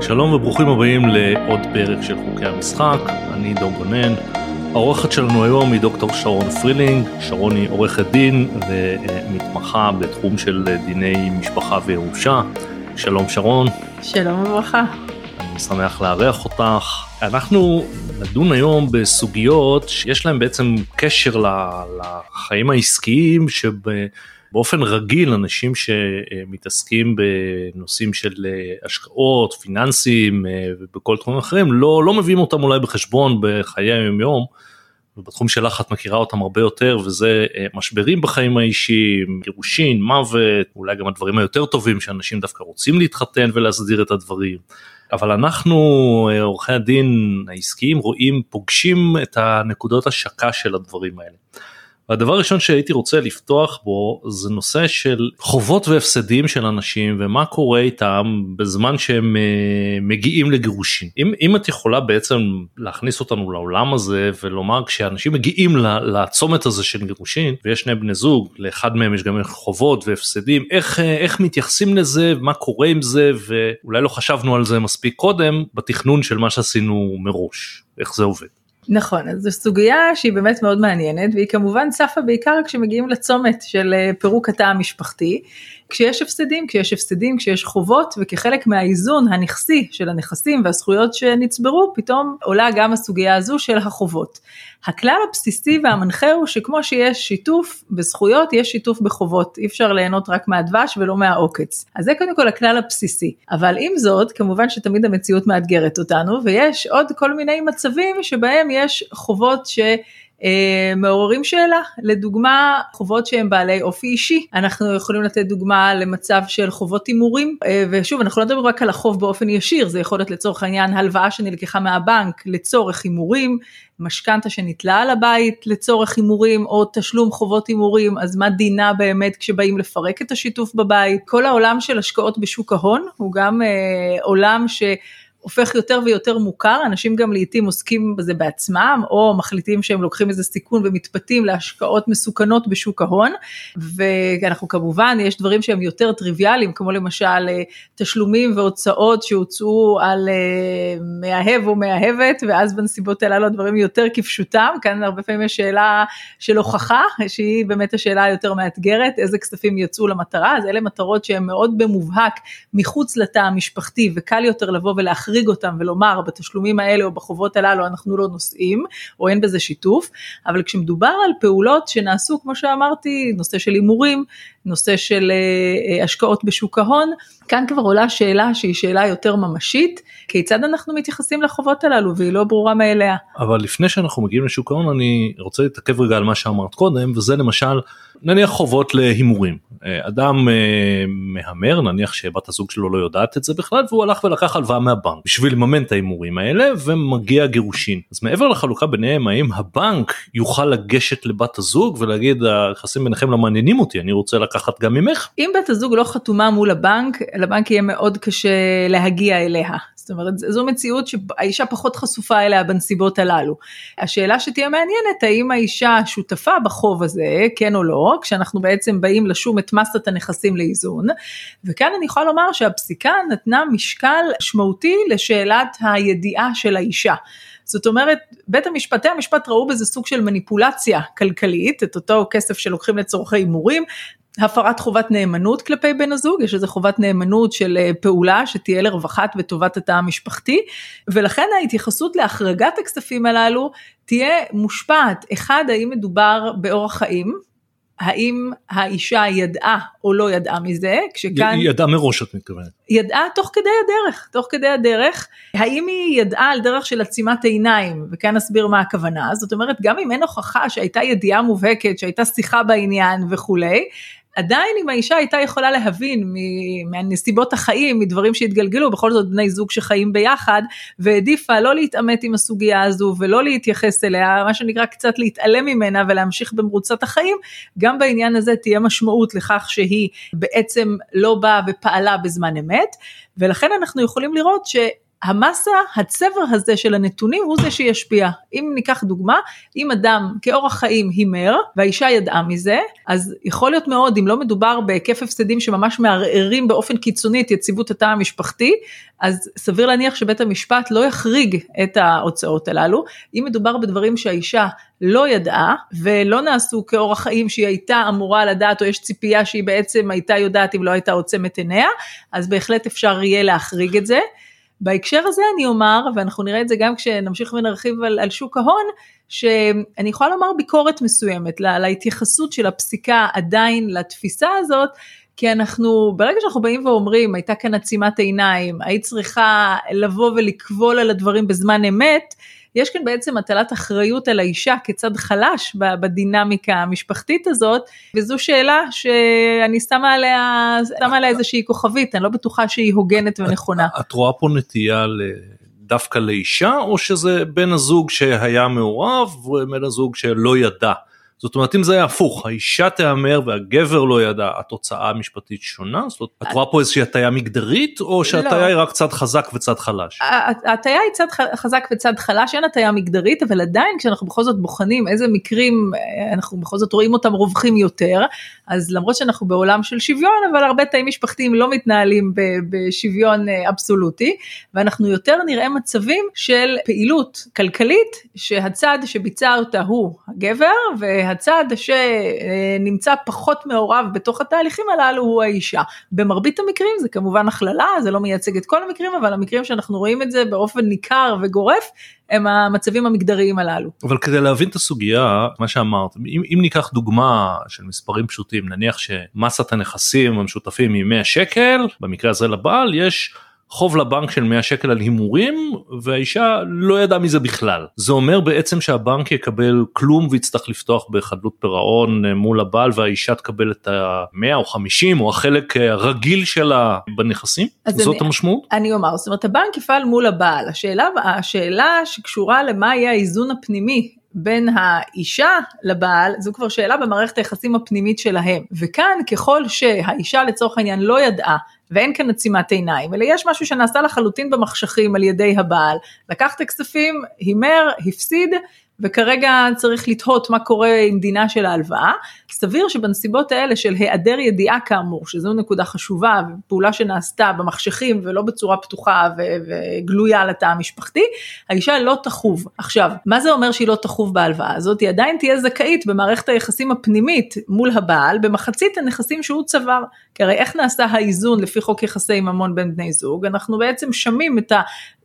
שלום וברוכים הבאים לעוד פרק של חוקי המשחק, אני דום גונן. האורחת שלנו היום היא דוקטור שרון פרילינג, שרון היא עורכת דין ומתמחה בתחום של דיני משפחה וירושה. שלום שרון. שלום וברכה. אני שמח לארח אותך. אנחנו נדון היום בסוגיות שיש להן בעצם קשר לחיים העסקיים שב... באופן רגיל אנשים שמתעסקים בנושאים של השקעות, פיננסים ובכל תחומים אחרים לא, לא מביאים אותם אולי בחשבון בחיי היום יום. ובתחום שלך את מכירה אותם הרבה יותר וזה משברים בחיים האישיים, גירושין, מוות, אולי גם הדברים היותר טובים שאנשים דווקא רוצים להתחתן ולהסדיר את הדברים. אבל אנחנו עורכי הדין העסקיים רואים פוגשים את הנקודות השקה של הדברים האלה. והדבר הראשון שהייתי רוצה לפתוח בו זה נושא של חובות והפסדים של אנשים ומה קורה איתם בזמן שהם uh, מגיעים לגירושין. אם, אם את יכולה בעצם להכניס אותנו לעולם הזה ולומר כשאנשים מגיעים לצומת הזה של גירושין ויש שני בני זוג לאחד מהם יש גם חובות והפסדים איך, איך מתייחסים לזה מה קורה עם זה ואולי לא חשבנו על זה מספיק קודם בתכנון של מה שעשינו מראש איך זה עובד. נכון, אז זו סוגיה שהיא באמת מאוד מעניינת והיא כמובן צפה בעיקר כשמגיעים לצומת של אה, פירוק התא המשפחתי. כשיש הפסדים, כשיש הפסדים, כשיש חובות וכחלק מהאיזון הנכסי של הנכסים והזכויות שנצברו, פתאום עולה גם הסוגיה הזו של החובות. הכלל הבסיסי והמנחה הוא שכמו שיש שיתוף בזכויות, יש שיתוף בחובות. אי אפשר ליהנות רק מהדבש ולא מהעוקץ. אז זה קודם כל הכלל הבסיסי. אבל עם זאת, כמובן שתמיד המציאות מאתגרת אותנו, ויש עוד כל מיני מצבים שבהם יש חובות ש... אה, מעוררים שאלה, לדוגמה חובות שהם בעלי אופי אישי, אנחנו יכולים לתת דוגמה למצב של חובות הימורים, אה, ושוב אנחנו לא מדברים רק על החוב באופן ישיר, זה יכול להיות לצורך העניין הלוואה שנלקחה מהבנק לצורך הימורים, משכנתה שניטלה על הבית לצורך הימורים או תשלום חובות הימורים, אז מה דינה באמת כשבאים לפרק את השיתוף בבית, כל העולם של השקעות בשוק ההון הוא גם אה, עולם ש... הופך יותר ויותר מוכר, אנשים גם לעיתים עוסקים בזה בעצמם, או מחליטים שהם לוקחים איזה סיכון ומתפתים להשקעות מסוכנות בשוק ההון, ואנחנו כמובן, יש דברים שהם יותר טריוויאליים, כמו למשל אה, תשלומים והוצאות שהוצאו על אה, מאהב או מאהבת, ואז בנסיבות הללו הדברים יותר כפשוטם, כאן הרבה פעמים יש שאלה של הוכחה, שהיא באמת השאלה היותר מאתגרת, איזה כספים יצאו למטרה, אז אלה מטרות שהן מאוד במובהק מחוץ לתא המשפחתי, וקל יותר לבוא ולהכריז. להחריג אותם ולומר בתשלומים האלה או בחובות הללו אנחנו לא נושאים או אין בזה שיתוף, אבל כשמדובר על פעולות שנעשו כמו שאמרתי, נושא של הימורים, נושא של אה, אה, השקעות בשוק ההון, כאן כבר עולה שאלה שהיא שאלה יותר ממשית, כיצד אנחנו מתייחסים לחובות הללו והיא לא ברורה מאליה. אבל לפני שאנחנו מגיעים לשוק ההון אני רוצה להתעכב רגע על מה שאמרת קודם וזה למשל נניח חובות להימורים. אה, אדם מהמר נניח שבת הזוג שלו לא יודעת את זה בכלל והוא הלך ולקח הלוואה מהבנק בשביל לממן את ההימורים האלה ומגיע גירושין. אז מעבר לחלוקה ביניהם האם הבנק יוכל לגשת לבת הזוג ולהגיד היחסים ביניכם לא מעניינים אותי אני רוצה לקחת גם ממך. אם בת הזוג לא חתומה מול הבנק לבנק יהיה מאוד קשה להגיע אליה. זאת אומרת זו מציאות שהאישה פחות חשופה אליה בנסיבות הללו. השאלה שתהיה מעניינת האם האישה שותפה בחוב הזה כן או לא כשאנחנו בעצם באים לשום את מסת הנכסים לאיזון וכאן אני יכולה לומר שהפסיקה נתנה משקל משמעותי לשאלת הידיעה של האישה. זאת אומרת, בית המשפט, בתי המשפט ראו בזה סוג של מניפולציה כלכלית, את אותו כסף שלוקחים לצורכי הימורים, הפרת חובת נאמנות כלפי בן הזוג, יש איזה חובת נאמנות של אה, פעולה שתהיה לרווחת וטובת התא המשפחתי, ולכן ההתייחסות להחרגת הכספים הללו תהיה מושפעת, אחד, האם מדובר באורח חיים, האם האישה ידעה או לא ידעה מזה, כשכאן... היא ידעה מראש את מתכוונת. ידעה תוך כדי הדרך, תוך כדי הדרך, האם היא ידעה על דרך של עצימת עיניים, וכאן נסביר מה הכוונה, זאת אומרת גם אם אין הוכחה שהייתה ידיעה מובהקת, שהייתה שיחה בעניין וכולי, עדיין אם האישה הייתה יכולה להבין מנסיבות החיים, מדברים שהתגלגלו, בכל זאת בני זוג שחיים ביחד, והעדיפה לא להתעמת עם הסוגיה הזו ולא להתייחס אליה, מה שנקרא קצת להתעלם ממנה ולהמשיך במרוצת החיים, גם בעניין הזה תהיה משמעות לכך שהיא בעצם לא באה ופעלה בזמן אמת, ולכן אנחנו יכולים לראות ש... המסה, הצבר הזה של הנתונים הוא זה שישפיע. אם ניקח דוגמה, אם אדם כאורח חיים הימר והאישה ידעה מזה, אז יכול להיות מאוד, אם לא מדובר בהיקף הפסדים שממש מערערים באופן קיצוני את יציבות התא המשפחתי, אז סביר להניח שבית המשפט לא יחריג את ההוצאות הללו. אם מדובר בדברים שהאישה לא ידעה ולא נעשו כאורח חיים שהיא הייתה אמורה לדעת או יש ציפייה שהיא בעצם הייתה יודעת אם לא הייתה עוצמת עיניה, אז בהחלט אפשר יהיה להחריג את זה. בהקשר הזה אני אומר, ואנחנו נראה את זה גם כשנמשיך ונרחיב על, על שוק ההון, שאני יכולה לומר ביקורת מסוימת לה, להתייחסות של הפסיקה עדיין לתפיסה הזאת, כי אנחנו, ברגע שאנחנו באים ואומרים, הייתה כאן עצימת עיניים, היית צריכה לבוא ולקבול על הדברים בזמן אמת, יש כאן בעצם הטלת אחריות על האישה כצד חלש בדינמיקה המשפחתית הזאת, וזו שאלה שאני שמה עליה, שמה עליה איזושהי כוכבית, אני לא בטוחה שהיא הוגנת ונכונה. את רואה פה נטייה דווקא לאישה, או שזה בן הזוג שהיה מעורב ובן הזוג שלא ידע? זאת אומרת אם זה היה הפוך האישה תהמר והגבר לא ידע התוצאה המשפטית שונה זאת אומרת את רואה פה איזושהי הטיה מגדרית או שהטיה לא. היא רק צד חזק וצד חלש? הטיה היא צד חזק וצד חלש אין הטיה מגדרית אבל עדיין כשאנחנו בכל זאת בוחנים איזה מקרים אה, אנחנו בכל זאת רואים אותם רווחים יותר אז למרות שאנחנו בעולם של שוויון אבל הרבה תאים משפחתיים לא מתנהלים בשוויון אה, אבסולוטי ואנחנו יותר נראה מצבים של פעילות כלכלית שהצד שביצע אותה הוא הגבר. והצד שנמצא פחות מעורב בתוך התהליכים הללו הוא האישה. במרבית המקרים זה כמובן הכללה, זה לא מייצג את כל המקרים, אבל המקרים שאנחנו רואים את זה באופן ניכר וגורף, הם המצבים המגדריים הללו. אבל כדי להבין את הסוגיה, מה שאמרת, אם, אם ניקח דוגמה של מספרים פשוטים, נניח שמסת הנכסים המשותפים היא 100 שקל, במקרה הזה לבעל יש חוב לבנק של 100 שקל על הימורים והאישה לא ידעה מזה בכלל. זה אומר בעצם שהבנק יקבל כלום ויצטרך לפתוח בחדלות פירעון אה, מול הבעל והאישה תקבל את ה-100 או 50 או החלק הרגיל שלה בנכסים? זאת אני, המשמעות? אני אומר, זאת אומרת הבנק יפעל מול הבעל. השאלה, השאלה שקשורה למה יהיה האיזון הפנימי בין האישה לבעל, זו כבר שאלה במערכת היחסים הפנימית שלהם. וכאן ככל שהאישה לצורך העניין לא ידעה ואין כאן עצימת עיניים, אלא יש משהו שנעשה לחלוטין במחשכים על ידי הבעל, לקח את הכספים, הימר, הפסיד, וכרגע צריך לתהות מה קורה עם דינה של ההלוואה. סביר שבנסיבות האלה של היעדר ידיעה כאמור, שזו נקודה חשובה, פעולה שנעשתה במחשכים ולא בצורה פתוחה וגלויה לתא המשפחתי, האישה לא תחוב. עכשיו, מה זה אומר שהיא לא תחוב בהלוואה הזאת? היא עדיין תהיה זכאית במערכת היחסים הפנימית מול הבעל במחצית הנכסים שהוא צבר. כי הרי איך נעשה האיזון לפי חוק יחסי ממון בין בני זוג? אנחנו בעצם שמים את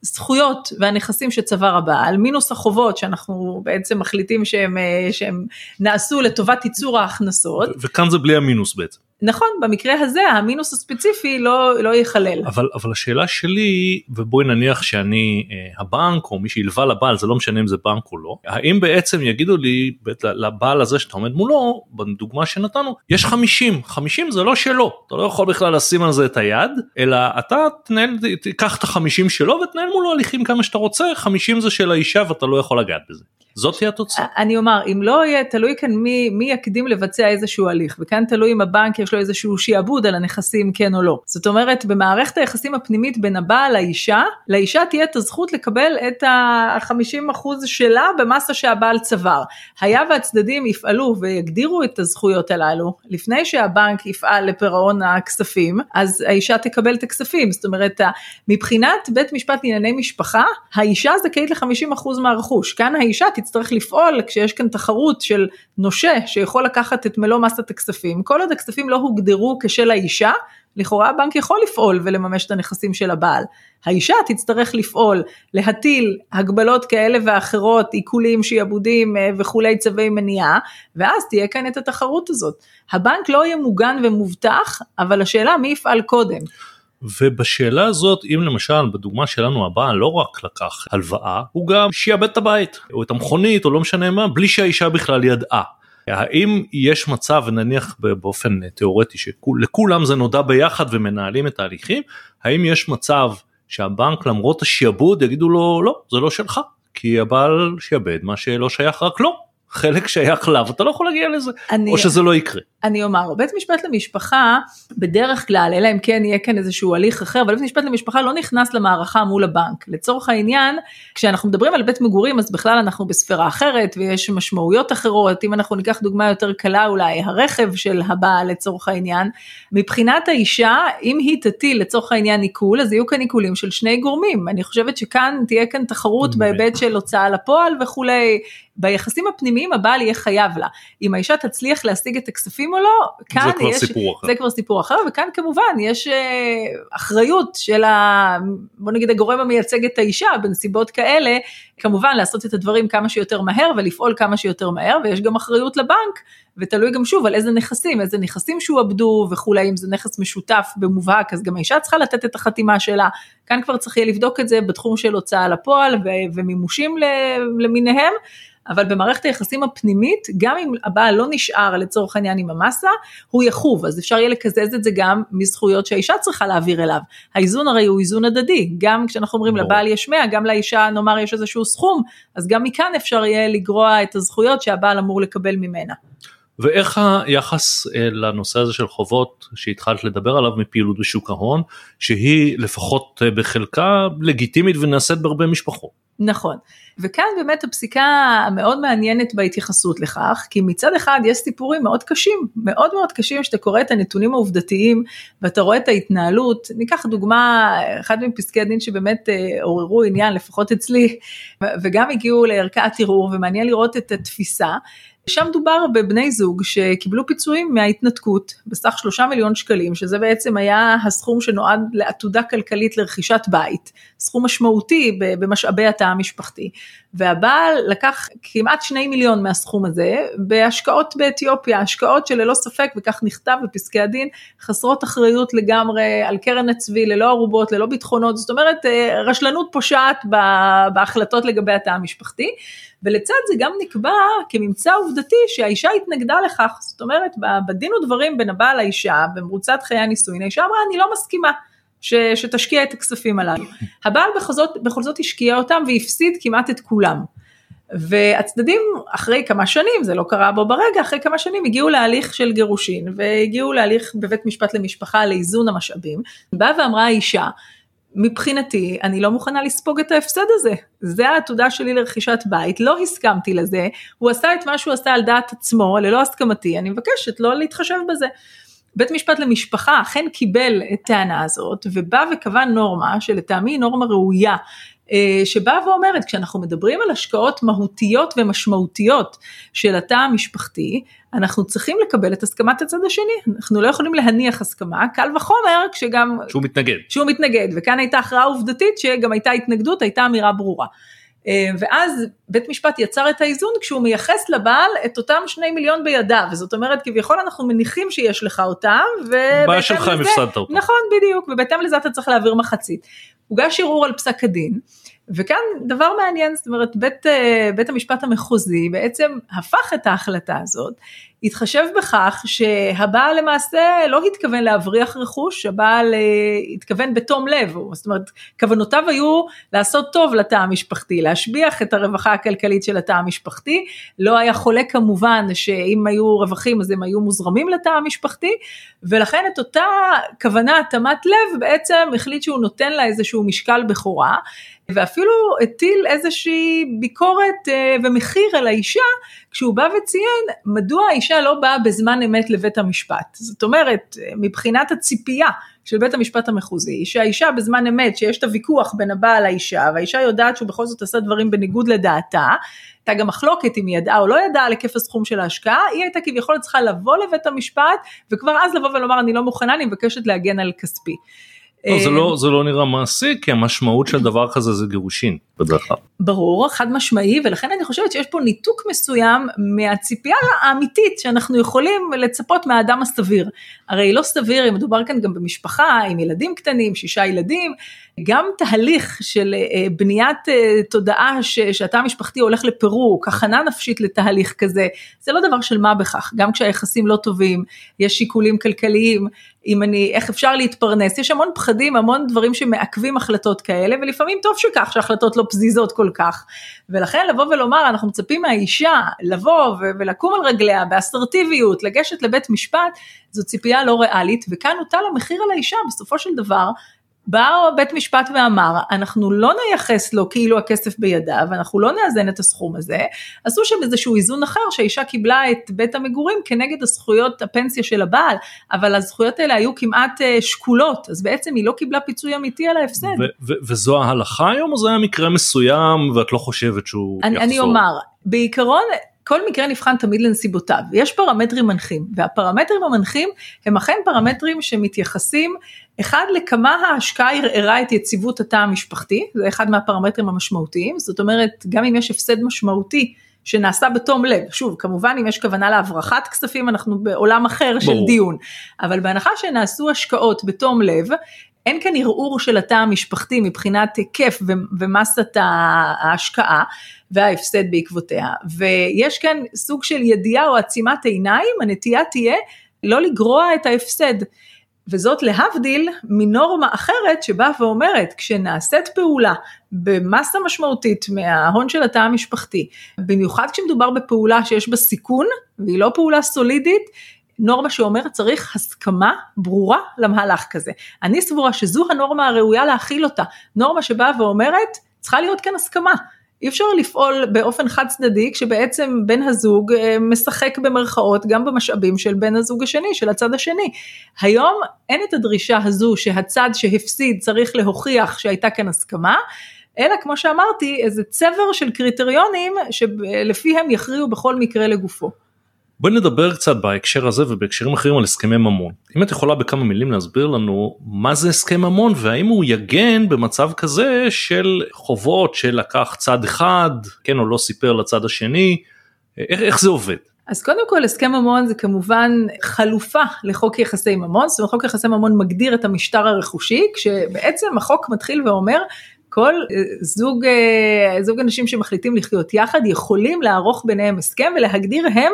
הזכויות והנכסים שצבר הבעל, מינוס החובות שאנחנו בעצם מחליטים שהם, אה, שהם נעשו לטובת ייצור ההכנסות. וכאן זה בלי המינוס בעצם. נכון, במקרה הזה המינוס הספציפי לא, לא ייכלל. אבל, אבל השאלה שלי, ובואי נניח שאני אה, הבנק או מי שילווה לבעל, זה לא משנה אם זה בנק או לא, האם בעצם יגידו לי, לבעל הזה שאתה עומד מולו, בדוגמה שנתנו, יש 50, 50 זה לא שלו, אתה לא יכול בכלל לשים על זה את היד, אלא אתה תנהל, תיקח את ה-50 שלו ותנהל מולו הליכים כמה שאתה רוצה, 50 זה של האישה ואתה לא יכול לגעת בזה. זאת תהיה התוצאה. אני אומר, אם לא יהיה, תלוי כאן מי, מי יקדים לבצע איזשהו הליך, וכאן תלוי אם הבנק יש לו איזשהו שיעבוד על הנכסים כן או לא. זאת אומרת, במערכת היחסים הפנימית בין הבעל לאישה, לאישה תהיה את הזכות לקבל את ה-50% שלה במסה שהבעל צבר. היה והצדדים יפעלו ויגדירו את הזכויות הללו, לפני שהבנק יפעל לפירעון הכספים, אז האישה תקבל את הכספים. זאת אומרת, מבחינת בית משפט לענייני משפחה, האישה זכאית ל-50% מהרכוש. כאן האישה תצטרך לפעול כשיש כאן תחרות של נושה שיכול לקחת את מלוא מסת הכספים, כל עוד הכספים לא הוגדרו כשל האישה, לכאורה הבנק יכול לפעול ולממש את הנכסים של הבעל. האישה תצטרך לפעול, להטיל הגבלות כאלה ואחרות, עיקולים, שיעבודים אה, וכולי צווי מניעה, ואז תהיה כאן את התחרות הזאת. הבנק לא יהיה מוגן ומובטח, אבל השאלה מי יפעל קודם. ובשאלה הזאת אם למשל בדוגמה שלנו הבעל לא רק לקח הלוואה הוא גם שיעבד את הבית או את המכונית או לא משנה מה בלי שהאישה בכלל ידעה. האם יש מצב נניח באופן תיאורטי שלכולם זה נודע ביחד ומנהלים את ההליכים האם יש מצב שהבנק למרות השיעבוד יגידו לו לא זה לא שלך כי הבעל שיעבד מה שלא שייך רק לו חלק שייך לה ואתה לא יכול להגיע לזה אני, או שזה לא יקרה. אני אומר, בית משפט למשפחה בדרך כלל, אלא אם כן יהיה כאן איזשהו הליך אחר, אבל בית משפט למשפחה לא נכנס למערכה מול הבנק. לצורך העניין, כשאנחנו מדברים על בית מגורים אז בכלל אנחנו בספירה אחרת ויש משמעויות אחרות, אם אנחנו ניקח דוגמה יותר קלה אולי, הרכב של הבעל לצורך העניין, מבחינת האישה, אם היא תטיל לצורך העניין עיקול, אז יהיו כאן עיקולים של שני גורמים. אני חושבת שכאן תהיה כאן תחרות בהיבט של הוצאה לפועל וכולי. ביחסים הפנימיים הבעל יהיה חייב לה. אם האישה תצליח להשיג את הכספים או לא, כאן זה כבר יש, סיפור אחר. זה כבר סיפור אחר, וכאן כמובן יש אה, אחריות של ה... בוא נגיד הגורם המייצג את האישה בנסיבות כאלה, כמובן לעשות את הדברים כמה שיותר מהר ולפעול כמה שיותר מהר, ויש גם אחריות לבנק, ותלוי גם שוב על איזה נכסים, איזה נכסים שועבדו וכולי, אם זה נכס משותף במובהק, אז גם האישה צריכה לתת את החתימה שלה, כאן כבר צריך יהיה לבדוק את זה בתחום של הוצאה לפועל ו- ומימושים למיניהם. אבל במערכת היחסים הפנימית, גם אם הבעל לא נשאר לצורך העניין עם המסה, הוא יחוב, אז אפשר יהיה לקזז את זה גם מזכויות שהאישה צריכה להעביר אליו. האיזון הרי הוא איזון הדדי, גם כשאנחנו אומרים ברור. לבעל יש 100, גם לאישה נאמר יש איזשהו סכום, אז גם מכאן אפשר יהיה לגרוע את הזכויות שהבעל אמור לקבל ממנה. ואיך היחס אה, לנושא הזה של חובות שהתחלת לדבר עליו מפעילות בשוק ההון, שהיא לפחות אה, בחלקה לגיטימית ונעשית בהרבה משפחות. נכון, וכאן באמת הפסיקה המאוד מעניינת בהתייחסות לכך, כי מצד אחד יש סיפורים מאוד קשים, מאוד מאוד קשים שאתה קורא את הנתונים העובדתיים ואתה רואה את ההתנהלות, ניקח דוגמה, אחד מפסקי הדין שבאמת אה, עוררו עניין, לפחות אצלי, וגם הגיעו לערכאת ערעור, ומעניין לראות את התפיסה. שם דובר בבני זוג שקיבלו פיצויים מההתנתקות בסך שלושה מיליון שקלים, שזה בעצם היה הסכום שנועד לעתודה כלכלית לרכישת בית, סכום משמעותי במשאבי התא המשפחתי. והבעל לקח כמעט שני מיליון מהסכום הזה בהשקעות באתיופיה, השקעות שללא ספק, וכך נכתב בפסקי הדין, חסרות אחריות לגמרי על קרן הצבי, ללא ערובות, ללא ביטחונות, זאת אומרת רשלנות פושעת בהחלטות לגבי התא המשפחתי. ולצד זה גם נקבע כממצא עובדתי שהאישה התנגדה לכך, זאת אומרת בדין ודברים בין הבעל לאישה במרוצת חיי הנישואין, האישה אמרה אני לא מסכימה ש, שתשקיע את הכספים הללו. הבעל בכל זאת, בכל זאת השקיע אותם והפסיד כמעט את כולם. והצדדים אחרי כמה שנים, זה לא קרה בו ברגע, אחרי כמה שנים הגיעו להליך של גירושין והגיעו להליך בבית משפט למשפחה לאיזון המשאבים, באה ואמרה האישה, מבחינתי אני לא מוכנה לספוג את ההפסד הזה, זה העתודה שלי לרכישת בית, לא הסכמתי לזה, הוא עשה את מה שהוא עשה על דעת עצמו, ללא הסכמתי, אני מבקשת לא להתחשב בזה. בית משפט למשפחה אכן קיבל את טענה הזאת ובא וקבע נורמה שלטעמי היא נורמה ראויה שבאה ואומרת כשאנחנו מדברים על השקעות מהותיות ומשמעותיות של התא המשפחתי אנחנו צריכים לקבל את הסכמת הצד השני. אנחנו לא יכולים להניח הסכמה. קל וחומר כשגם שהוא מתנגד. שהוא מתנגד וכאן הייתה הכרעה עובדתית שגם הייתה התנגדות הייתה אמירה ברורה. ואז בית משפט יצר את האיזון כשהוא מייחס לבעל את אותם שני מיליון בידיו, זאת אומרת כביכול אנחנו מניחים שיש לך אותם, בעיה שלך אם הפסדת אותם. נכון בדיוק, ובהתאם לזה אתה צריך להעביר מחצית. הוגש ערעור על פסק הדין, וכאן דבר מעניין, זאת אומרת בית, בית המשפט המחוזי בעצם הפך את ההחלטה הזאת, התחשב בכך שהבעל למעשה לא התכוון להבריח רכוש, הבעל התכוון בתום לב, זאת אומרת כוונותיו היו לעשות טוב לתא המשפחתי, להשביח את הרווחה הכלכלית של התא המשפחתי, לא היה חולה כמובן שאם היו רווחים אז הם היו מוזרמים לתא המשפחתי, ולכן את אותה כוונה התאמת לב בעצם החליט שהוא נותן לה איזשהו משקל בכורה, ואפילו הטיל איזושהי ביקורת ומחיר על האישה, כשהוא בא וציין מדוע האישה לא באה בזמן אמת לבית המשפט. זאת אומרת, מבחינת הציפייה של בית המשפט המחוזי, שהאישה בזמן אמת, שיש את הוויכוח בין הבעל לאישה, והאישה יודעת שהוא בכל זאת עשה דברים בניגוד לדעתה, הייתה גם מחלוקת אם היא ידעה או לא ידעה על היקף הסכום של ההשקעה, היא הייתה כביכול צריכה לבוא לבית המשפט, וכבר אז לבוא ולומר אני לא מוכנה, אני מבקשת להגן על כספי. לא, זה, לא, זה לא נראה מעשי כי המשמעות של דבר כזה זה גירושין בדרך כלל. ברור חד משמעי ולכן אני חושבת שיש פה ניתוק מסוים מהציפייה האמיתית שאנחנו יכולים לצפות מהאדם הסביר. הרי לא סביר אם מדובר כאן גם במשפחה עם ילדים קטנים שישה ילדים גם תהליך של בניית תודעה שהתא המשפחתי הולך לפירוק הכנה נפשית לתהליך כזה זה לא דבר של מה בכך גם כשהיחסים לא טובים יש שיקולים כלכליים אם אני איך אפשר להתפרנס יש המון פחדים המון דברים שמעכבים החלטות כאלה ולפעמים טוב שכך שהחלטות לא פזיזות כל כך. ולכן לבוא ולומר אנחנו מצפים מהאישה לבוא ולקום על רגליה באסרטיביות, לגשת לבית משפט, זו ציפייה לא ריאלית וכאן הוטל המחיר על האישה בסופו של דבר בא בית משפט ואמר, אנחנו לא נייחס לו כאילו הכסף בידיו, אנחנו לא נאזן את הסכום הזה, עשו שם איזשהו איזון אחר שהאישה קיבלה את בית המגורים כנגד הזכויות הפנסיה של הבעל, אבל הזכויות האלה היו כמעט אה, שקולות, אז בעצם היא לא קיבלה פיצוי אמיתי על ההפסד. וזו ההלכה היום או זה היה מקרה מסוים ואת לא חושבת שהוא אני, יחזור? אני אומר, בעיקרון כל מקרה נבחן תמיד לנסיבותיו, יש פרמטרים מנחים, והפרמטרים המנחים הם אכן פרמטרים שמתייחסים אחד לכמה ההשקעה ערערה את יציבות התא המשפחתי, זה אחד מהפרמטרים המשמעותיים, זאת אומרת גם אם יש הפסד משמעותי שנעשה בתום לב, שוב כמובן אם יש כוונה להברחת כספים אנחנו בעולם אחר ברור. של דיון, אבל בהנחה שנעשו השקעות בתום לב, אין כאן ערעור של התא המשפחתי מבחינת היקף ומסת ההשקעה וההפסד בעקבותיה, ויש כאן סוג של ידיעה או עצימת עיניים, הנטייה תהיה לא לגרוע את ההפסד. וזאת להבדיל מנורמה אחרת שבאה ואומרת כשנעשית פעולה במסה משמעותית מההון של התא המשפחתי, במיוחד כשמדובר בפעולה שיש בה סיכון והיא לא פעולה סולידית, נורמה שאומרת צריך הסכמה ברורה למהלך כזה. אני סבורה שזו הנורמה הראויה להכיל אותה, נורמה שבאה ואומרת צריכה להיות כאן הסכמה. אי אפשר לפעול באופן חד צדדי כשבעצם בן הזוג אה, משחק במרכאות גם במשאבים של בן הזוג השני, של הצד השני. היום אין את הדרישה הזו שהצד שהפסיד צריך להוכיח שהייתה כאן הסכמה. אלא כמו שאמרתי איזה צבר של קריטריונים שלפיהם יכריעו בכל מקרה לגופו. בואי נדבר קצת בהקשר הזה ובהקשרים אחרים על הסכמי ממון. אם את יכולה בכמה מילים להסביר לנו מה זה הסכם ממון והאם הוא יגן במצב כזה של חובות שלקח צד אחד, כן או לא סיפר לצד השני, איך, איך זה עובד? אז קודם כל הסכם ממון זה כמובן חלופה לחוק יחסי ממון, זאת אומרת חוק יחסי ממון מגדיר את המשטר הרכושי, כשבעצם החוק מתחיל ואומר כל זוג, זוג אנשים שמחליטים לחיות יחד יכולים לערוך ביניהם הסכם ולהגדיר הם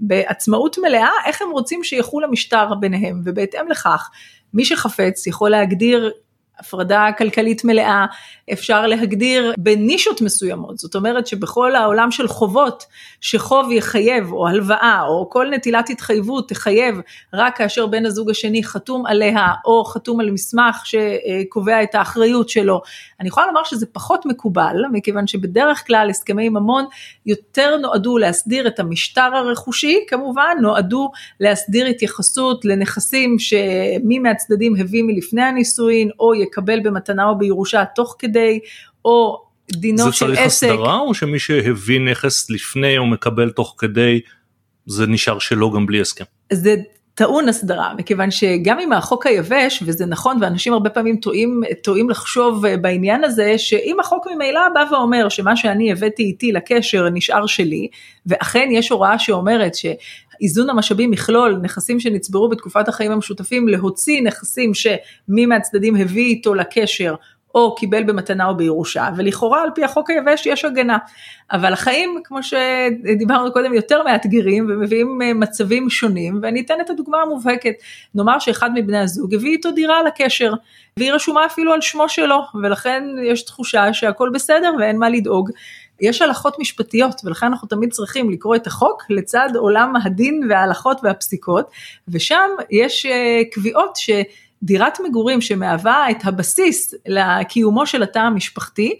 בעצמאות מלאה איך הם רוצים שיחול המשטר ביניהם ובהתאם לכך מי שחפץ יכול להגדיר הפרדה כלכלית מלאה, אפשר להגדיר בנישות מסוימות, זאת אומרת שבכל העולם של חובות, שחוב יחייב או הלוואה או כל נטילת התחייבות תחייב רק כאשר בן הזוג השני חתום עליה או חתום על מסמך שקובע את האחריות שלו. אני יכולה לומר שזה פחות מקובל, מכיוון שבדרך כלל הסכמי ממון יותר נועדו להסדיר את המשטר הרכושי, כמובן נועדו להסדיר התייחסות לנכסים שמי מהצדדים הביא מלפני הנישואין או יקבל במתנה או בירושה תוך כדי, או דינו של עסק. זה צריך הסדרה או שמי שהביא נכס לפני או מקבל תוך כדי, זה נשאר שלו גם בלי הסכם? זה טעון הסדרה, מכיוון שגם אם החוק היבש, וזה נכון ואנשים הרבה פעמים טועים, טועים לחשוב בעניין הזה, שאם החוק ממילא בא ואומר שמה שאני הבאתי איתי לקשר נשאר שלי, ואכן יש הוראה שאומרת ש... איזון המשאבים יכלול נכסים שנצברו בתקופת החיים המשותפים, להוציא נכסים שמי מהצדדים הביא איתו לקשר או קיבל במתנה או בירושה, ולכאורה על פי החוק היבש יש הגנה. אבל החיים, כמו שדיברנו קודם, יותר מאתגרים ומביאים אה, מצבים שונים, ואני אתן את הדוגמה המובהקת. נאמר שאחד מבני הזוג הביא איתו דירה לקשר, והיא רשומה אפילו על שמו שלו, ולכן יש תחושה שהכל בסדר ואין מה לדאוג. יש הלכות משפטיות ולכן אנחנו תמיד צריכים לקרוא את החוק לצד עולם הדין וההלכות והפסיקות ושם יש אה, קביעות שדירת מגורים שמהווה את הבסיס לקיומו של התא המשפחתי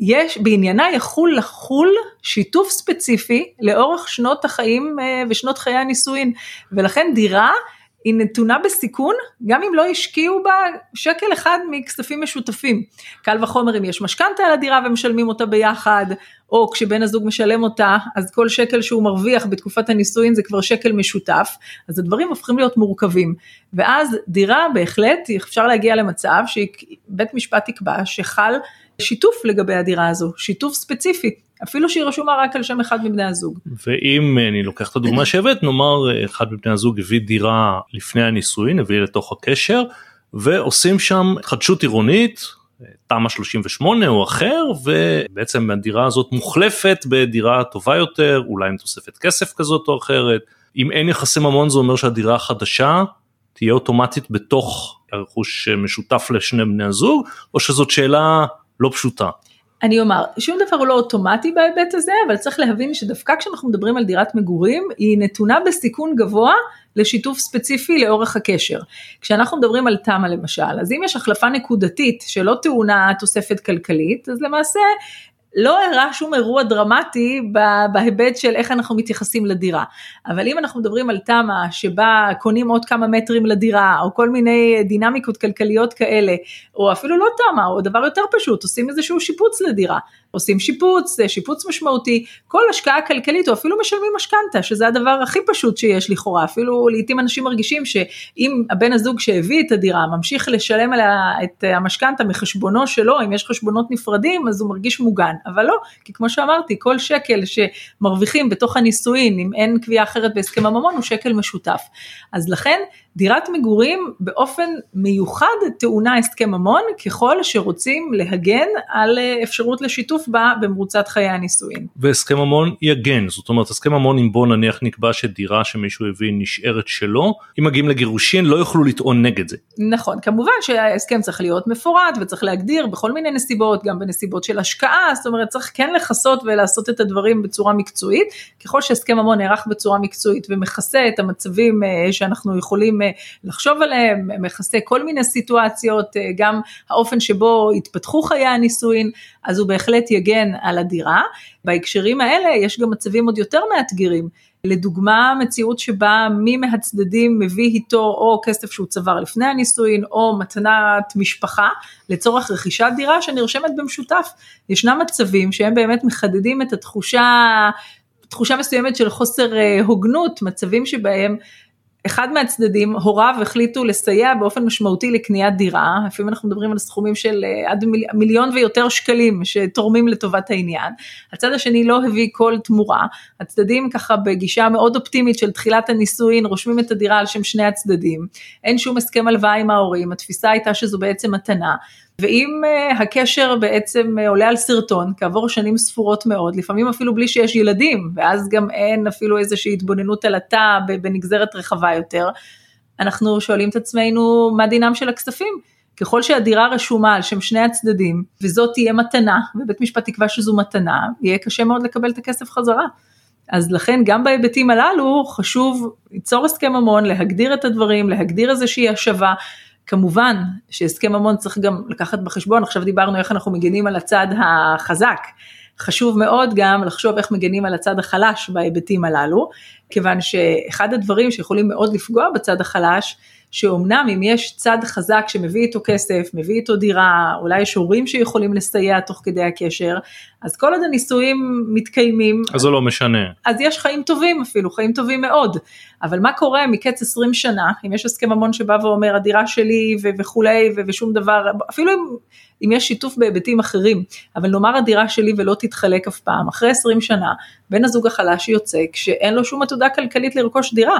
יש, בעניינה יכול לחול שיתוף ספציפי לאורך שנות החיים אה, ושנות חיי הנישואין ולכן דירה היא נתונה בסיכון גם אם לא השקיעו בה שקל אחד מכספים משותפים. קל וחומר אם יש משכנתה על הדירה ומשלמים אותה ביחד, או כשבן הזוג משלם אותה, אז כל שקל שהוא מרוויח בתקופת הנישואין זה כבר שקל משותף, אז הדברים הופכים להיות מורכבים. ואז דירה בהחלט אפשר להגיע למצב שבית משפט יקבע שחל שיתוף לגבי הדירה הזו, שיתוף ספציפי. אפילו שהיא רשומה רק על שם אחד מבני הזוג. ואם אני לוקח את הדוגמה שהבאת, נאמר אחד מבני הזוג הביא דירה לפני הנישואין, הביא לתוך הקשר, ועושים שם התחדשות עירונית, תמ"א 38 או אחר, ובעצם הדירה הזאת מוחלפת בדירה טובה יותר, אולי עם תוספת כסף כזאת או אחרת. אם אין יחסי ממון זה אומר שהדירה החדשה תהיה אוטומטית בתוך הרכוש משותף לשני בני הזוג, או שזאת שאלה לא פשוטה. אני אומר, שום דבר הוא לא אוטומטי בהיבט הזה, אבל צריך להבין שדווקא כשאנחנו מדברים על דירת מגורים, היא נתונה בסיכון גבוה לשיתוף ספציפי לאורך הקשר. כשאנחנו מדברים על תמ"א למשל, אז אם יש החלפה נקודתית שלא טעונה תוספת כלכלית, אז למעשה לא אירע שום אירוע דרמטי בהיבט של איך אנחנו מתייחסים לדירה. אבל אם אנחנו מדברים על תמ"א שבה קונים עוד כמה מטרים לדירה, או כל מיני דינמיקות כלכליות כאלה, או אפילו לא תמ"א, או דבר יותר פשוט, עושים איזשהו שיפוץ לדירה. עושים שיפוץ, שיפוץ משמעותי, כל השקעה כלכלית או אפילו משלמים משכנתה, שזה הדבר הכי פשוט שיש לכאורה, אפילו לעיתים אנשים מרגישים שאם הבן הזוג שהביא את הדירה ממשיך לשלם עליה את המשכנתה מחשבונו שלו, אם יש חשבונות נפרדים אז הוא מרגיש מוגן, אבל לא, כי כמו שאמרתי, כל שקל שמרוויחים בתוך הנישואין, אם אין קביעה אחרת בהסכם הממון, הוא שקל משותף. אז לכן דירת מגורים באופן מיוחד טעונה הסכם ממון ככל שרוצים להגן על אה, אפשרות לשיתוף בה במרוצת חיי הנישואין. והסכם ממון יגן, זאת אומרת הסכם ממון אם בוא נניח נקבע שדירה שמישהו הביא נשארת שלו, אם מגיעים לגירושין לא יוכלו לטעון נגד זה. נכון, כמובן שההסכם צריך להיות מפורט וצריך להגדיר בכל מיני נסיבות, גם בנסיבות של השקעה, זאת אומרת צריך כן לכסות ולעשות את הדברים בצורה מקצועית, ככל שהסכם ממון נערך בצורה מקצועית ומכסה את המצבים אה, שאנחנו יכולים אה, לחשוב עליהם, מכסה כל מיני סיטואציות, אה, גם האופן שבו התפתחו חיי הנישואין, אז הוא בהחלט יגן על הדירה. בהקשרים האלה יש גם מצבים עוד יותר מאתגרים. לדוגמה מציאות שבה מי מהצדדים מביא איתו או כסף שהוא צבר לפני הנישואין או מתנת משפחה לצורך רכישת דירה שנרשמת במשותף. ישנם מצבים שהם באמת מחדדים את התחושה, תחושה מסוימת של חוסר אה, הוגנות, מצבים שבהם אחד מהצדדים, הוריו החליטו לסייע באופן משמעותי לקניית דירה, לפעמים אנחנו מדברים על סכומים של אה, עד מיליון ויותר שקלים שתורמים לטובת העניין. הצד השני לא הביא כל תמורה, הצדדים ככה בגישה מאוד אופטימית של תחילת הנישואין רושמים את הדירה על שם שני הצדדים, אין שום הסכם הלוואה עם ההורים, התפיסה הייתה שזו בעצם מתנה. ואם uh, הקשר בעצם uh, עולה על סרטון כעבור שנים ספורות מאוד, לפעמים אפילו בלי שיש ילדים, ואז גם אין אפילו איזושהי התבוננות על התא בנגזרת רחבה יותר, אנחנו שואלים את עצמנו מה דינם של הכספים. ככל שהדירה רשומה על שם שני הצדדים, וזאת תהיה מתנה, ובית משפט יקבע שזו מתנה, יהיה קשה מאוד לקבל את הכסף חזרה. אז לכן גם בהיבטים הללו חשוב ליצור הסכם ממון, להגדיר את הדברים, להגדיר איזושהי השבה, כמובן שהסכם ממון צריך גם לקחת בחשבון, עכשיו דיברנו איך אנחנו מגנים על הצד החזק, חשוב מאוד גם לחשוב איך מגנים על הצד החלש בהיבטים הללו, כיוון שאחד הדברים שיכולים מאוד לפגוע בצד החלש, שאומנם אם יש צד חזק שמביא איתו כסף, מביא איתו דירה, אולי יש הורים שיכולים לסייע תוך כדי הקשר, אז כל עוד הנישואים מתקיימים, אז זה לא משנה. אז יש חיים טובים אפילו, חיים טובים מאוד. אבל מה קורה מקץ 20 שנה, אם יש הסכם ממון שבא ואומר הדירה שלי ו- וכולי ו- ושום דבר, אפילו אם, אם יש שיתוף בהיבטים אחרים, אבל נאמר הדירה שלי ולא תתחלק אף פעם, אחרי 20 שנה, בן הזוג החלש יוצא כשאין לו שום עתודה כלכלית לרכוש דירה.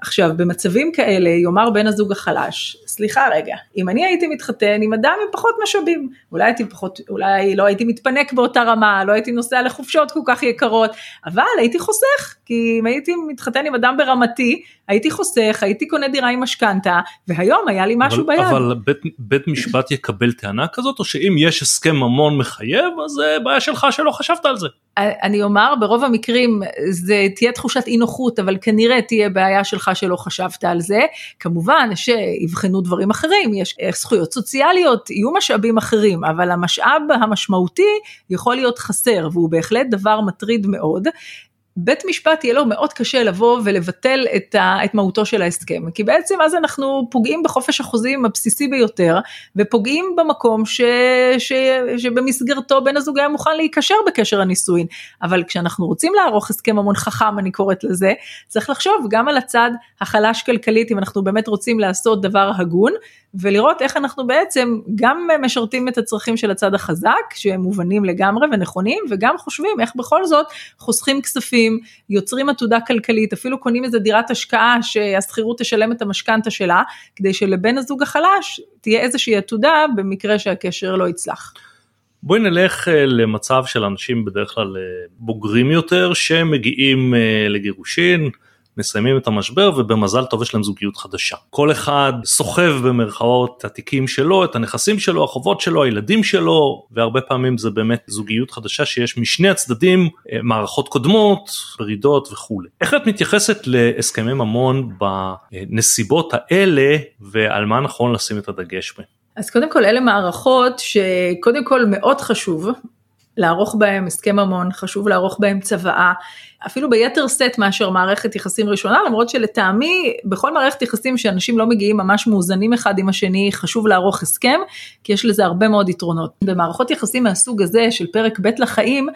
עכשיו במצבים כאלה יאמר בן הזוג החלש, סליחה רגע, אם אני הייתי מתחתן עם אדם עם פחות משאבים, אולי הייתי פחות, אולי לא הייתי מתפנק באותה רמה, לא הייתי נוסע לחופשות כל כך יקרות, אבל הייתי חוסך, כי אם הייתי מתחתן עם אדם ברמתי, הייתי חוסך, הייתי קונה דירה עם משכנתה, והיום היה לי משהו אבל, ביד. אבל בית, בית משפט יקבל טענה כזאת, או שאם יש הסכם ממון מחייב, אז זה בעיה שלך שלא חשבת על זה. אני אומר, ברוב המקרים זה תהיה תחושת אי נוחות, אבל כנראה תהיה בעיה שלך שלא חשבת על זה. כמובן שיבחנו דברים אחרים, יש זכויות סוציאליות, יהיו משאבים אחרים, אבל המשאב המשמעותי יכול להיות חסר, והוא בהחלט דבר מטריד מאוד. בית משפט יהיה לו מאוד קשה לבוא ולבטל את, ה, את מהותו של ההסכם, כי בעצם אז אנחנו פוגעים בחופש החוזים הבסיסי ביותר, ופוגעים במקום ש, ש, שבמסגרתו בן הזוג היה מוכן להיקשר בקשר הנישואין, אבל כשאנחנו רוצים לערוך הסכם ממון חכם, אני קוראת לזה, צריך לחשוב גם על הצד החלש כלכלית, אם אנחנו באמת רוצים לעשות דבר הגון, ולראות איך אנחנו בעצם גם משרתים את הצרכים של הצד החזק, שהם מובנים לגמרי ונכונים, וגם חושבים איך בכל זאת חוסכים כספים, יוצרים עתודה כלכלית, אפילו קונים איזה דירת השקעה שהשכירות תשלם את המשכנתה שלה, כדי שלבן הזוג החלש תהיה איזושהי עתודה במקרה שהקשר לא יצלח. בואי נלך אה, למצב של אנשים בדרך כלל אה, בוגרים יותר שמגיעים אה, לגירושין, מסיימים את המשבר ובמזל טוב יש להם זוגיות חדשה. כל אחד סוחב במרכאות את התיקים שלו, את הנכסים שלו, החובות שלו, הילדים שלו, והרבה פעמים זה באמת זוגיות חדשה שיש משני הצדדים אה, מערכות קודמות, פרידות וכולי. איך את מתייחסת להסכמי ממון בנסיבות האלה ועל מה נכון לשים את הדגש בהם? אז קודם כל אלה מערכות שקודם כל מאוד חשוב לערוך בהם הסכם ממון, חשוב לערוך בהם צוואה, אפילו ביתר סט מאשר מערכת יחסים ראשונה, למרות שלטעמי בכל מערכת יחסים שאנשים לא מגיעים ממש מאוזנים אחד עם השני, חשוב לערוך הסכם, כי יש לזה הרבה מאוד יתרונות. במערכות יחסים מהסוג הזה של פרק ב' לחיים,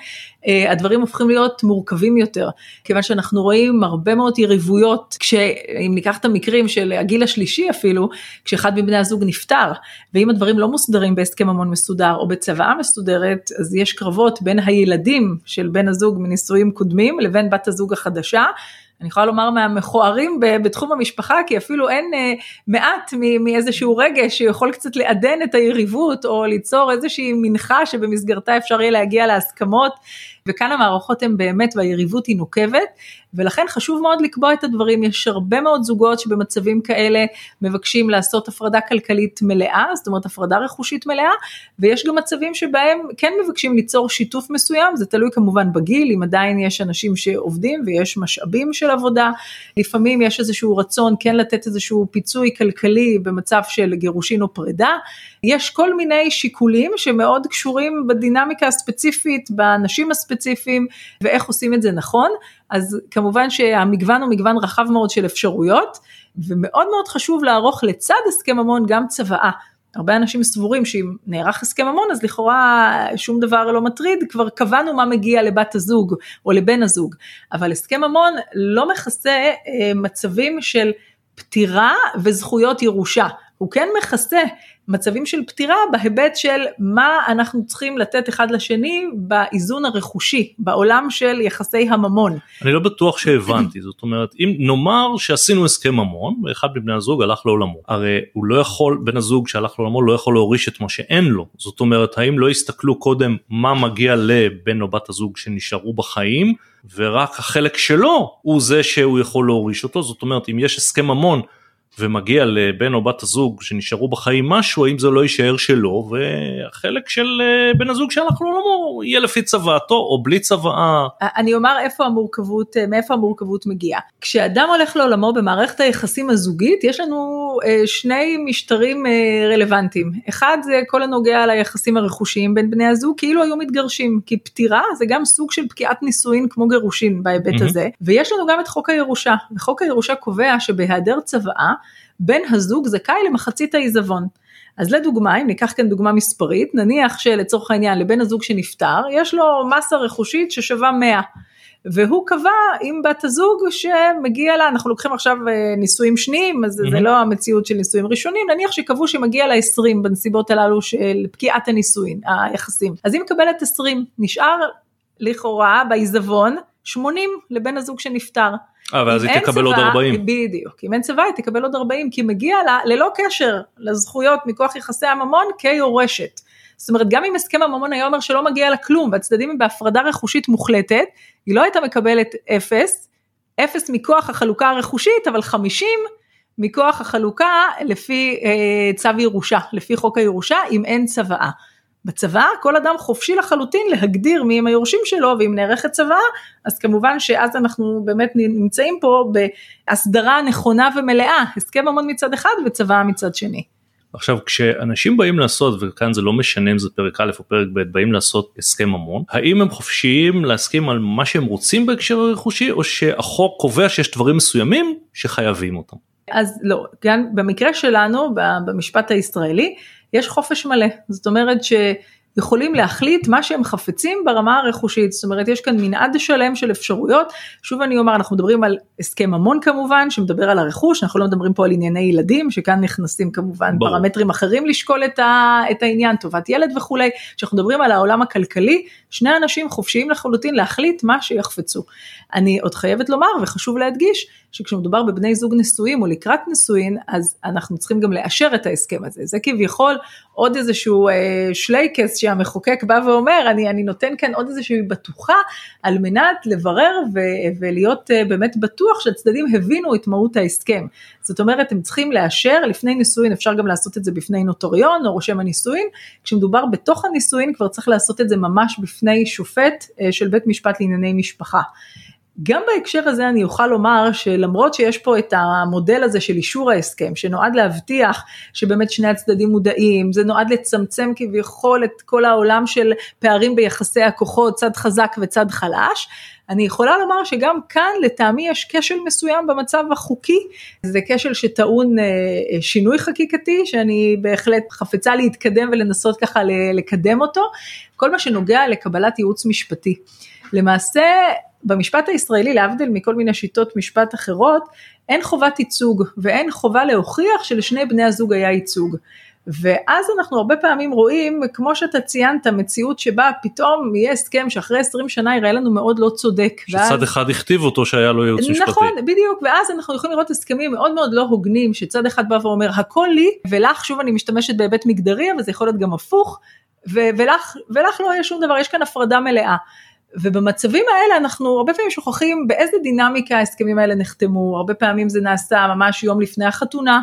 אה, הדברים הופכים להיות מורכבים יותר, כיוון שאנחנו רואים הרבה מאוד יריבויות, כשאם ניקח את המקרים של הגיל השלישי אפילו, כשאחד מבני הזוג נפטר, ואם הדברים לא מוסדרים בהסכם ממון מסודר או בצוואה מסודרת, אז יש קרבות בין הילדים של בן הזוג מנישואים קודמים, לבין בת הזוג החדשה. אני יכולה לומר מהמכוערים בתחום המשפחה, כי אפילו אין אה, מעט מאיזשהו רגש שיכול קצת לעדן את היריבות, או ליצור איזושהי מנחה שבמסגרתה אפשר יהיה להגיע להסכמות, וכאן המערכות הן באמת והיריבות היא נוקבת, ולכן חשוב מאוד לקבוע את הדברים, יש הרבה מאוד זוגות שבמצבים כאלה מבקשים לעשות הפרדה כלכלית מלאה, זאת אומרת הפרדה רכושית מלאה, ויש גם מצבים שבהם כן מבקשים ליצור שיתוף מסוים, זה תלוי כמובן בגיל, אם עדיין יש אנשים שעובדים ויש משאבים של עבודה, לפעמים יש איזשהו רצון כן לתת איזשהו פיצוי כלכלי במצב של גירושין או פרידה, יש כל מיני שיקולים שמאוד קשורים בדינמיקה הספציפית, באנשים הספציפיים ואיך עושים את זה נכון, אז כמובן שהמגוון הוא מגוון רחב מאוד של אפשרויות, ומאוד מאוד חשוב לערוך לצד הסכם ממון גם צוואה. הרבה אנשים סבורים שאם נערך הסכם ממון אז לכאורה שום דבר לא מטריד, כבר קבענו מה מגיע לבת הזוג או לבן הזוג, אבל הסכם ממון לא מכסה אה, מצבים של פטירה וזכויות ירושה, הוא כן מכסה מצבים של פטירה בהיבט של מה אנחנו צריכים לתת אחד לשני באיזון הרכושי, בעולם של יחסי הממון. אני לא בטוח שהבנתי, זאת אומרת, אם נאמר שעשינו הסכם ממון ואחד מבני הזוג הלך לעולמו, הרי הוא לא יכול, בן הזוג שהלך לעולמו לא יכול להוריש את מה שאין לו, זאת אומרת, האם לא הסתכלו קודם מה מגיע לבן או בת הזוג שנשארו בחיים, ורק החלק שלו הוא זה שהוא יכול להוריש אותו, זאת אומרת, אם יש הסכם ממון, ומגיע לבן או בת הזוג שנשארו בחיים משהו האם זה לא יישאר שלו והחלק של אה, בן הזוג שהלך לעולמו יהיה לפי צוואתו או בלי צוואה. אני אומר איפה המורכבות אה, מאיפה המורכבות מגיעה. כשאדם הולך לעולמו במערכת היחסים הזוגית יש לנו אה, שני משטרים רלוונטיים אחד זה כל הנוגע ליחסים הרכושיים בין בני הזוג כאילו היו מתגרשים כי פטירה זה גם סוג של פקיעת נישואין כמו גירושין בהיבט mm-hmm. הזה ויש לנו גם את חוק הירושה וחוק הירושה קובע שבהיעדר צוואה בן הזוג זכאי למחצית העיזבון. אז לדוגמה, אם ניקח כאן דוגמה מספרית, נניח שלצורך העניין לבן הזוג שנפטר, יש לו מסה רכושית ששווה 100. והוא קבע עם בת הזוג שמגיע לה, אנחנו לוקחים עכשיו אה, נישואים שניים, אז mm-hmm. זה לא המציאות של נישואים ראשונים, נניח שקבעו שמגיע לה 20 בנסיבות הללו של פקיעת הנישואין, היחסים. אז היא מקבלת 20, נשאר לכאורה בעיזבון 80 לבן הזוג שנפטר. אה, ואז היא תקבל עוד 40. בדיוק, אם אין צבא היא תקבל עוד 40, כי מגיע לה ללא קשר לזכויות מכוח יחסי הממון כיורשת. זאת אומרת, גם אם הסכם הממון היה אומר שלא מגיע לה כלום, והצדדים הם בהפרדה רכושית מוחלטת, היא לא הייתה מקבלת אפס, אפס מכוח החלוקה הרכושית, אבל 50 מכוח החלוקה לפי אה, צו ירושה, לפי חוק הירושה, אם אין צוואה. בצבא כל אדם חופשי לחלוטין להגדיר מי הם היורשים שלו ואם נערכת צבא אז כמובן שאז אנחנו באמת נמצאים פה בהסדרה נכונה ומלאה הסכם ממון מצד אחד וצבא מצד שני. עכשיו כשאנשים באים לעשות וכאן זה לא משנה אם זה פרק א' או פרק ב' באים לעשות הסכם ממון האם הם חופשיים להסכים על מה שהם רוצים בהקשר הרכושי או שהחוק קובע שיש דברים מסוימים שחייבים אותם. אז לא, גם במקרה שלנו במשפט הישראלי יש חופש מלא, זאת אומרת שיכולים להחליט מה שהם חפצים ברמה הרכושית, זאת אומרת יש כאן מנעד שלם של אפשרויות, שוב אני אומר אנחנו מדברים על הסכם ממון כמובן שמדבר על הרכוש, אנחנו לא מדברים פה על ענייני ילדים שכאן נכנסים כמובן ברור. פרמטרים אחרים לשקול את, ה, את העניין, טובת ילד וכולי, כשאנחנו מדברים על העולם הכלכלי, שני אנשים חופשיים לחלוטין להחליט מה שיחפצו. אני עוד חייבת לומר וחשוב להדגיש שכשמדובר בבני זוג נשואים או לקראת נישואין, אז אנחנו צריכים גם לאשר את ההסכם הזה. זה כביכול עוד איזשהו אה, שלייקס שהמחוקק בא ואומר, אני, אני נותן כאן עוד איזושהי בטוחה על מנת לברר ו, ולהיות אה, באמת בטוח שהצדדים הבינו את מהות ההסכם. זאת אומרת, הם צריכים לאשר, לפני נישואין אפשר גם לעשות את זה בפני נוטריון או רושם הנישואין, כשמדובר בתוך הנישואין כבר צריך לעשות את זה ממש בפני שופט אה, של בית משפט לענייני משפחה. גם בהקשר הזה אני אוכל לומר שלמרות שיש פה את המודל הזה של אישור ההסכם שנועד להבטיח שבאמת שני הצדדים מודעים, זה נועד לצמצם כביכול את כל העולם של פערים ביחסי הכוחות, צד חזק וצד חלש, אני יכולה לומר שגם כאן לטעמי יש כשל מסוים במצב החוקי, זה כשל שטעון אה, שינוי חקיקתי שאני בהחלט חפצה להתקדם ולנסות ככה לקדם אותו, כל מה שנוגע לקבלת ייעוץ משפטי. למעשה במשפט הישראלי להבדיל מכל מיני שיטות משפט אחרות אין חובת ייצוג ואין חובה להוכיח שלשני בני הזוג היה ייצוג. ואז אנחנו הרבה פעמים רואים, כמו שאתה ציינת, מציאות שבה פתאום יהיה הסכם שאחרי 20 שנה יראה לנו מאוד לא צודק. שצד ואז... אחד הכתיב אותו שהיה לו ייעוץ משפטי. נכון, בדיוק, ואז אנחנו יכולים לראות הסכמים מאוד מאוד לא הוגנים, שצד אחד בא ואומר הכל לי, ולך, שוב אני משתמשת בהיבט מגדרי, אבל זה יכול להיות גם הפוך, ו- ולך, ולך לא יהיה שום דבר, יש כאן הפרדה מלאה. ובמצבים האלה אנחנו הרבה פעמים שוכחים באיזה דינמיקה ההסכמים האלה נחתמו, הרבה פעמים זה נעשה ממש יום לפני החתונה,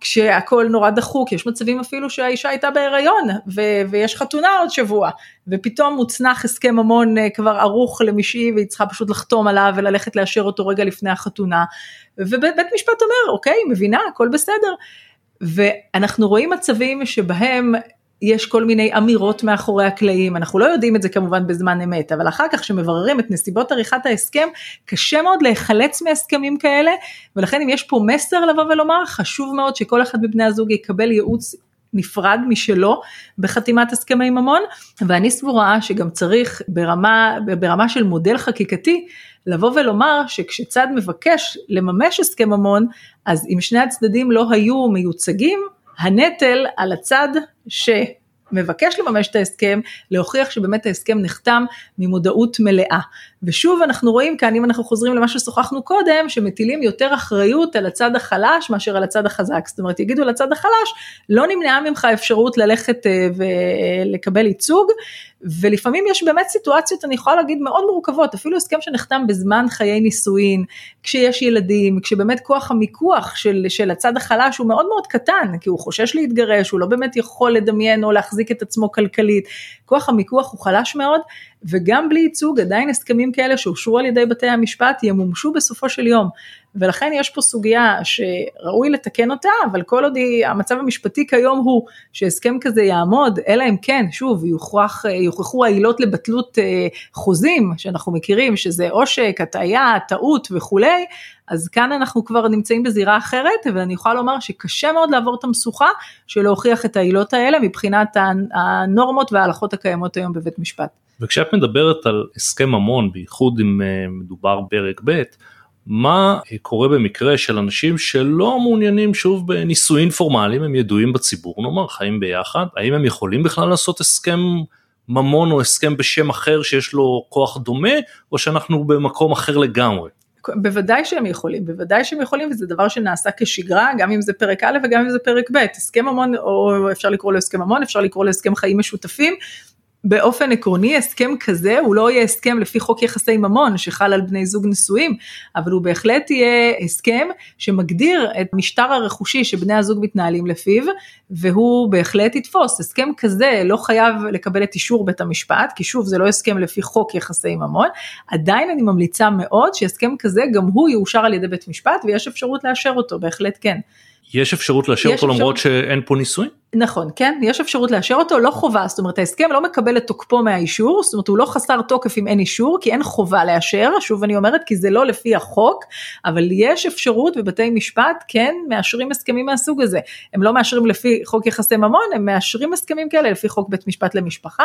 כשהכול נורא דחוק, יש מצבים אפילו שהאישה הייתה בהיריון ו- ויש חתונה עוד שבוע, ופתאום מוצנח הסכם ממון אה, כבר ערוך למישהי והיא צריכה פשוט לחתום עליו וללכת לאשר אותו רגע לפני החתונה, ובית משפט אומר אוקיי מבינה הכל בסדר, ואנחנו רואים מצבים שבהם יש כל מיני אמירות מאחורי הקלעים, אנחנו לא יודעים את זה כמובן בזמן אמת, אבל אחר כך כשמבררים את נסיבות עריכת ההסכם, קשה מאוד להיחלץ מהסכמים כאלה, ולכן אם יש פה מסר לבוא ולומר, חשוב מאוד שכל אחד מבני הזוג יקבל ייעוץ נפרד משלו בחתימת הסכמי ממון, ואני סבורה שגם צריך ברמה, ברמה של מודל חקיקתי, לבוא ולומר שכשצד מבקש לממש הסכם ממון, אז אם שני הצדדים לא היו מיוצגים, הנטל על הצד שמבקש לממש את ההסכם, להוכיח שבאמת ההסכם נחתם ממודעות מלאה. ושוב אנחנו רואים כאן, אם אנחנו חוזרים למה ששוחחנו קודם, שמטילים יותר אחריות על הצד החלש מאשר על הצד החזק. זאת אומרת, יגידו לצד החלש, לא נמנעה ממך אפשרות ללכת אה, ולקבל ייצוג, ולפעמים יש באמת סיטואציות, אני יכולה להגיד, מאוד מורכבות, אפילו הסכם שנחתם בזמן חיי נישואין, כשיש ילדים, כשבאמת כוח המיקוח של, של הצד החלש הוא מאוד מאוד קטן, כי הוא חושש להתגרש, הוא לא באמת יכול לדמיין או להחזיק את עצמו כלכלית, כוח המיקוח הוא חלש מאוד, וגם בלי ייצוג עדיין הסכמים כאלה שאושרו על ידי בתי המשפט ימומשו בסופו של יום. ולכן יש פה סוגיה שראוי לתקן אותה, אבל כל עוד היא, המצב המשפטי כיום הוא שהסכם כזה יעמוד, אלא אם כן, שוב, יוכרח, יוכחו העילות לבטלות אה, חוזים שאנחנו מכירים, שזה עושק, הטעיה, טעות וכולי, אז כאן אנחנו כבר נמצאים בזירה אחרת, ואני יכולה לומר שקשה מאוד לעבור את המשוכה של להוכיח את העילות האלה מבחינת הנורמות וההלכות הקיימות היום בבית משפט. וכשאת מדברת על הסכם ממון, בייחוד אם אה, מדובר פרק ב', מה אה, קורה במקרה של אנשים שלא מעוניינים שוב בנישואין פורמליים, הם ידועים בציבור, נאמר, חיים ביחד, האם הם יכולים בכלל לעשות הסכם ממון או הסכם בשם אחר שיש לו כוח דומה, או שאנחנו במקום אחר לגמרי? בוודאי שהם יכולים, בוודאי שהם יכולים וזה דבר שנעשה כשגרה, גם אם זה פרק א' וגם אם זה פרק ב', הסכם ממון, או אפשר לקרוא לו הסכם ממון, אפשר לקרוא לו הסכם חיים משותפים, באופן עקרוני הסכם כזה הוא לא יהיה הסכם לפי חוק יחסי ממון שחל על בני זוג נשואים, אבל הוא בהחלט יהיה הסכם שמגדיר את משטר הרכושי שבני הזוג מתנהלים לפיו, והוא בהחלט יתפוס. הסכם כזה לא חייב לקבל את אישור בית המשפט, כי שוב זה לא הסכם לפי חוק יחסי ממון, עדיין אני ממליצה מאוד שהסכם כזה גם הוא יאושר על ידי בית משפט ויש אפשרות לאשר אותו, בהחלט כן. יש אפשרות לאשר אותו אפשר... למרות שאין פה נישואים? נכון, כן, יש אפשרות לאשר אותו, לא חובה, זאת אומרת ההסכם לא מקבל את תוקפו מהאישור, זאת אומרת הוא לא חסר תוקף אם אין אישור, כי אין חובה לאשר, שוב אני אומרת, כי זה לא לפי החוק, אבל יש אפשרות ובתי משפט כן מאשרים הסכמים מהסוג הזה. הם לא מאשרים לפי חוק יחסי ממון, הם מאשרים הסכמים כאלה לפי חוק בית משפט למשפחה,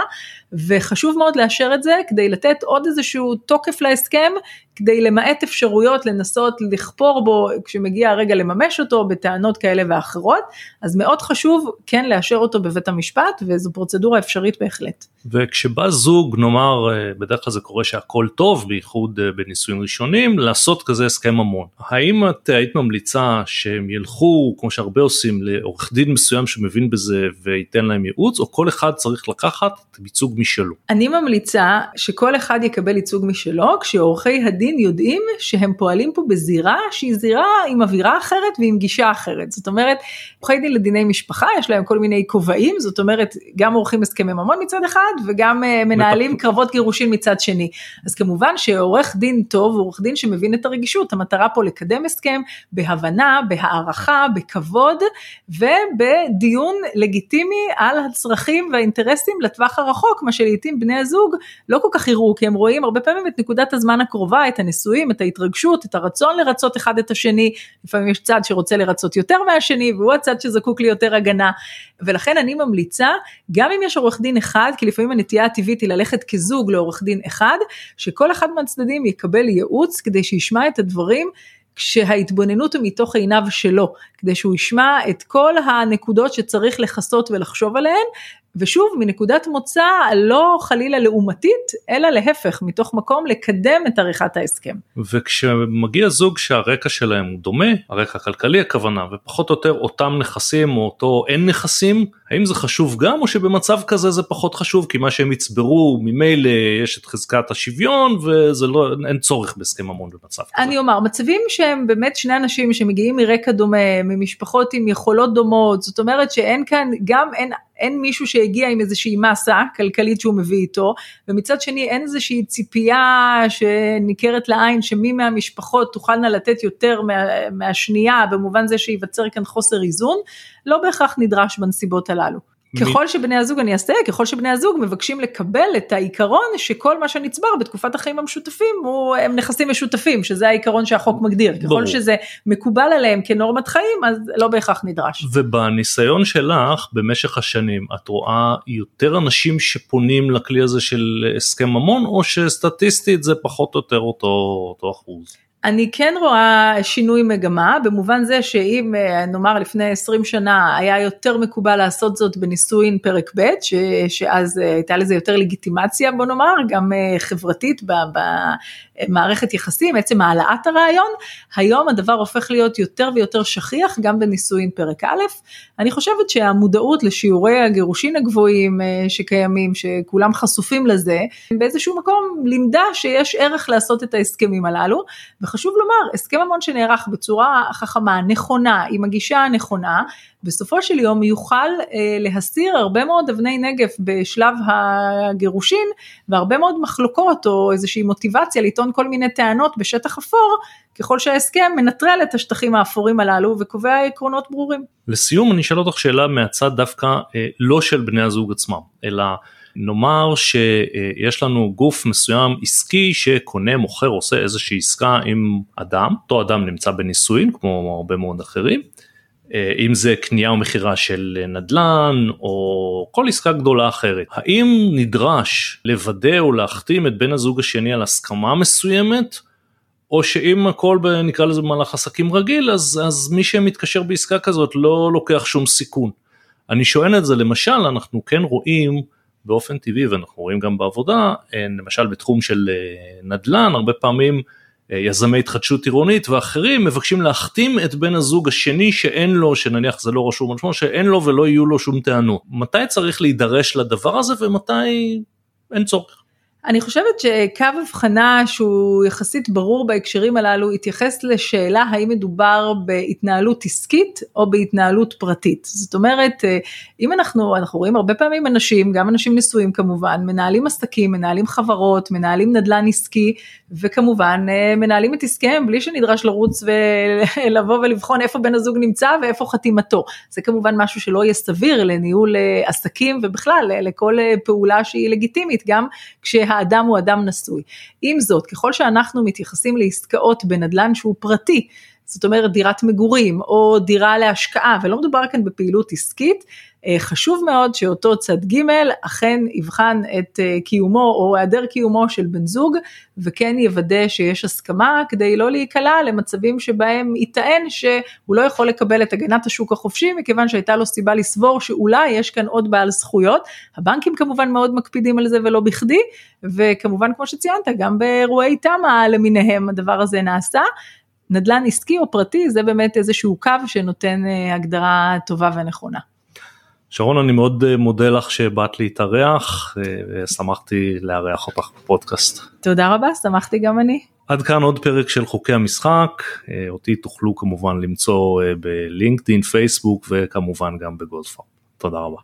וחשוב מאוד לאשר את זה כדי לתת עוד איזשהו תוקף להסכם, כדי למעט אפשרויות לנסות לכפור בו כשמגיע הרגע לממש אותו בטענות כאלה ואחרות, אז מאוד חשוב, כן כן לאשר אותו בבית המשפט וזו פרוצדורה אפשרית בהחלט. וכשבא זוג נאמר אה, בדרך כלל זה קורה שהכל טוב בייחוד אה, בנישואים ראשונים לעשות כזה הסכם ממון. האם את היית ממליצה שהם ילכו כמו שהרבה עושים לעורך דין מסוים שמבין בזה וייתן להם ייעוץ או כל אחד צריך לקחת ייצוג משלו? אני ממליצה שכל אחד יקבל ייצוג משלו כשעורכי הדין יודעים שהם פועלים פה בזירה שהיא זירה עם אווירה אחרת ועם גישה אחרת. זאת אומרת עורכי דין לדיני משפחה יש להם כל מיני כובעים זאת אומרת גם עורכים הסכמי ממון מצד אחד וגם uh, מנהלים מטפ... קרבות גירושין מצד שני. אז כמובן שעורך דין טוב הוא עורך דין שמבין את הרגישות המטרה פה לקדם הסכם בהבנה בהערכה בכבוד ובדיון לגיטימי על הצרכים והאינטרסים לטווח הרחוק מה שלעיתים בני הזוג לא כל כך יראו כי הם רואים הרבה פעמים את נקודת הזמן הקרובה את הנישואים את ההתרגשות את הרצון לרצות אחד את השני. לפעמים יש צד שרוצה לרצות יותר מהשני והוא הצד שזקוק ליותר הגנה ולכן אני ממליצה גם אם יש עורך דין אחד כי לפעמים הנטייה הטבעית היא ללכת כזוג לעורך דין אחד שכל אחד מהצדדים יקבל ייעוץ כדי שישמע את הדברים כשההתבוננות היא מתוך עיניו שלו, כדי שהוא ישמע את כל הנקודות שצריך לכסות ולחשוב עליהן, ושוב מנקודת מוצא לא חלילה לעומתית, אלא להפך, מתוך מקום לקדם את עריכת ההסכם. וכשמגיע זוג שהרקע שלהם הוא דומה, הרקע הכלכלי הכוונה, ופחות או יותר אותם נכסים או אותו אין נכסים, האם זה חשוב גם או שבמצב כזה זה פחות חשוב כי מה שהם יצברו ממילא יש את חזקת השוויון וזה לא אין צורך בהסכם ממון במצב כזה. אני אומר מצבים שהם באמת שני אנשים שמגיעים מרקע דומה ממשפחות עם יכולות דומות זאת אומרת שאין כאן גם אין אין מישהו שהגיע עם איזושהי מסה כלכלית שהוא מביא איתו, ומצד שני אין איזושהי ציפייה שניכרת לעין שמי מהמשפחות תוכלנה לתת יותר מה, מהשנייה, במובן זה שייווצר כאן חוסר איזון, לא בהכרח נדרש בנסיבות הללו. ככל שבני הזוג, אני אסתייג, ככל שבני הזוג מבקשים לקבל את העיקרון שכל מה שנצבר בתקופת החיים המשותפים הוא, הם נכסים משותפים, שזה העיקרון שהחוק מגדיר. ברור. ככל שזה מקובל עליהם כנורמת חיים, אז לא בהכרח נדרש. ובניסיון שלך במשך השנים, את רואה יותר אנשים שפונים לכלי הזה של הסכם ממון, או שסטטיסטית זה פחות או יותר אותו, אותו אחוז? אני כן רואה שינוי מגמה במובן זה שאם אה, נאמר לפני 20 שנה היה יותר מקובל לעשות זאת בנישואין פרק ב' ש, שאז אה, הייתה לזה יותר לגיטימציה בוא נאמר גם אה, חברתית במערכת יחסים עצם העלאת הרעיון היום הדבר הופך להיות יותר ויותר שכיח גם בנישואין פרק א' אני חושבת שהמודעות לשיעורי הגירושין הגבוהים שקיימים שכולם חשופים לזה באיזשהו מקום לימדה שיש ערך לעשות את ההסכמים הללו. וחשוב לומר, הסכם ממון שנערך בצורה חכמה, נכונה, עם הגישה הנכונה, בסופו של יום יוכל אה, להסיר הרבה מאוד אבני נגף בשלב הגירושין, והרבה מאוד מחלוקות או איזושהי מוטיבציה לטעון כל מיני טענות בשטח אפור, ככל שההסכם מנטרל את השטחים האפורים הללו וקובע עקרונות ברורים. לסיום אני אשאל אותך שאלה מהצד דווקא אה, לא של בני הזוג עצמם, אלא נאמר שיש לנו גוף מסוים עסקי שקונה, מוכר, עושה איזושהי עסקה עם אדם, אותו אדם נמצא בנישואין כמו הרבה מאוד אחרים, אה, אם זה קנייה או מכירה של נדל"ן או כל עסקה גדולה אחרת. האם נדרש לוודא או להחתים את בן הזוג השני על הסכמה מסוימת? או שאם הכל נקרא לזה במהלך עסקים רגיל אז, אז מי שמתקשר בעסקה כזאת לא לוקח שום סיכון. אני שואל את זה למשל אנחנו כן רואים באופן טבעי ואנחנו רואים גם בעבודה, למשל בתחום של אה, נדל"ן, הרבה פעמים אה, יזמי התחדשות עירונית ואחרים מבקשים להחתים את בן הזוג השני שאין לו, שנניח זה לא רשום על שמו, שאין לו ולא יהיו לו שום טענות. מתי צריך להידרש לדבר הזה ומתי אין צורך? אני חושבת שקו הבחנה שהוא יחסית ברור בהקשרים הללו התייחס לשאלה האם מדובר בהתנהלות עסקית או בהתנהלות פרטית. זאת אומרת, אם אנחנו, אנחנו רואים הרבה פעמים אנשים, גם אנשים נשואים כמובן, מנהלים עסקים, מנהלים חברות, מנהלים נדל"ן עסקי, וכמובן מנהלים את עסקיהם בלי שנדרש לרוץ ולבוא ולבחון איפה בן הזוג נמצא ואיפה חתימתו. זה כמובן משהו שלא יהיה סביר לניהול עסקים ובכלל לכל פעולה שהיא לגיטימית, גם כשה... האדם הוא אדם נשוי. עם זאת, ככל שאנחנו מתייחסים לעסקאות בנדל"ן שהוא פרטי, זאת אומרת דירת מגורים או דירה להשקעה, ולא מדובר כאן בפעילות עסקית, חשוב מאוד שאותו צד ג' אכן יבחן את קיומו או היעדר קיומו של בן זוג וכן יוודא שיש הסכמה כדי לא להיקלע למצבים שבהם יטען שהוא לא יכול לקבל את הגנת השוק החופשי מכיוון שהייתה לו סיבה לסבור שאולי יש כאן עוד בעל זכויות. הבנקים כמובן מאוד מקפידים על זה ולא בכדי וכמובן כמו שציינת גם באירועי תמ"א למיניהם הדבר הזה נעשה. נדל"ן עסקי או פרטי זה באמת איזשהו קו שנותן הגדרה טובה ונכונה. שרון אני מאוד מודה לך שבאת להתארח ושמחתי לארח אותך בפודקאסט. תודה רבה שמחתי גם אני. עד כאן עוד פרק של חוקי המשחק אותי תוכלו כמובן למצוא בלינקדאין פייסבוק וכמובן גם בגולדפארם. תודה רבה.